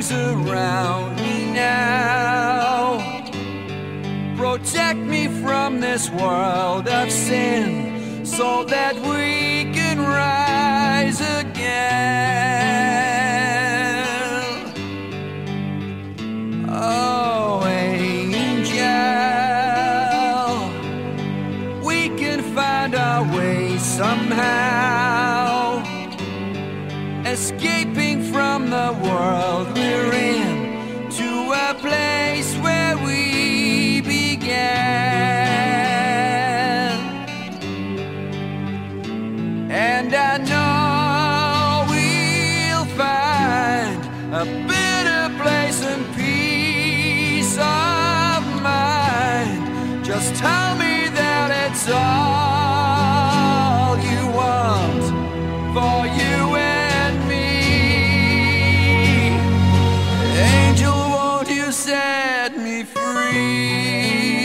things around me now. Protect me from this world of sin so that we can rise again. Oh, angel, we can find our way somehow escaping from the world we're in to a place where we began. And I know free?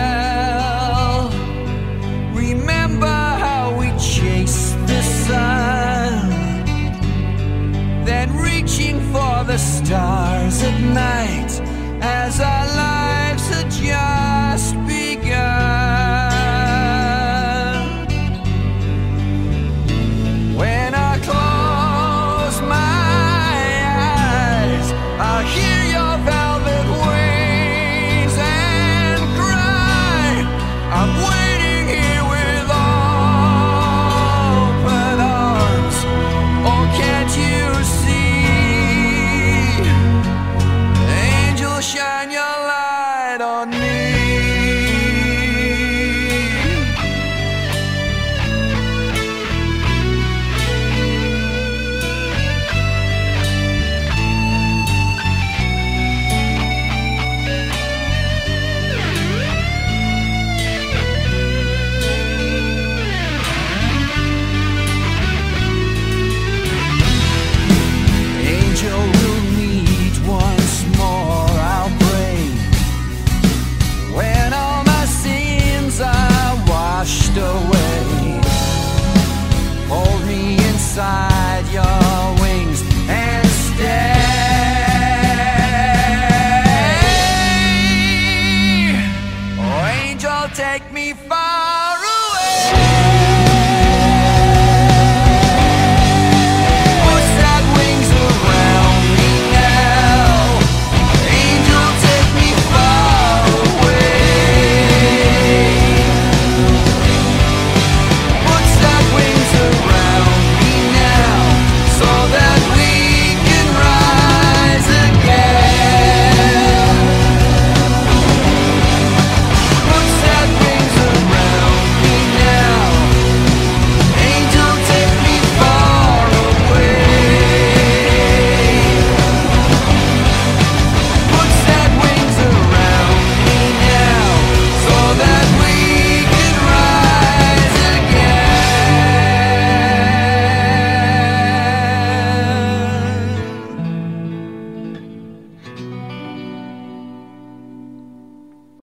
Angel, remember how we chased the sun, then reaching for the stars at night on me.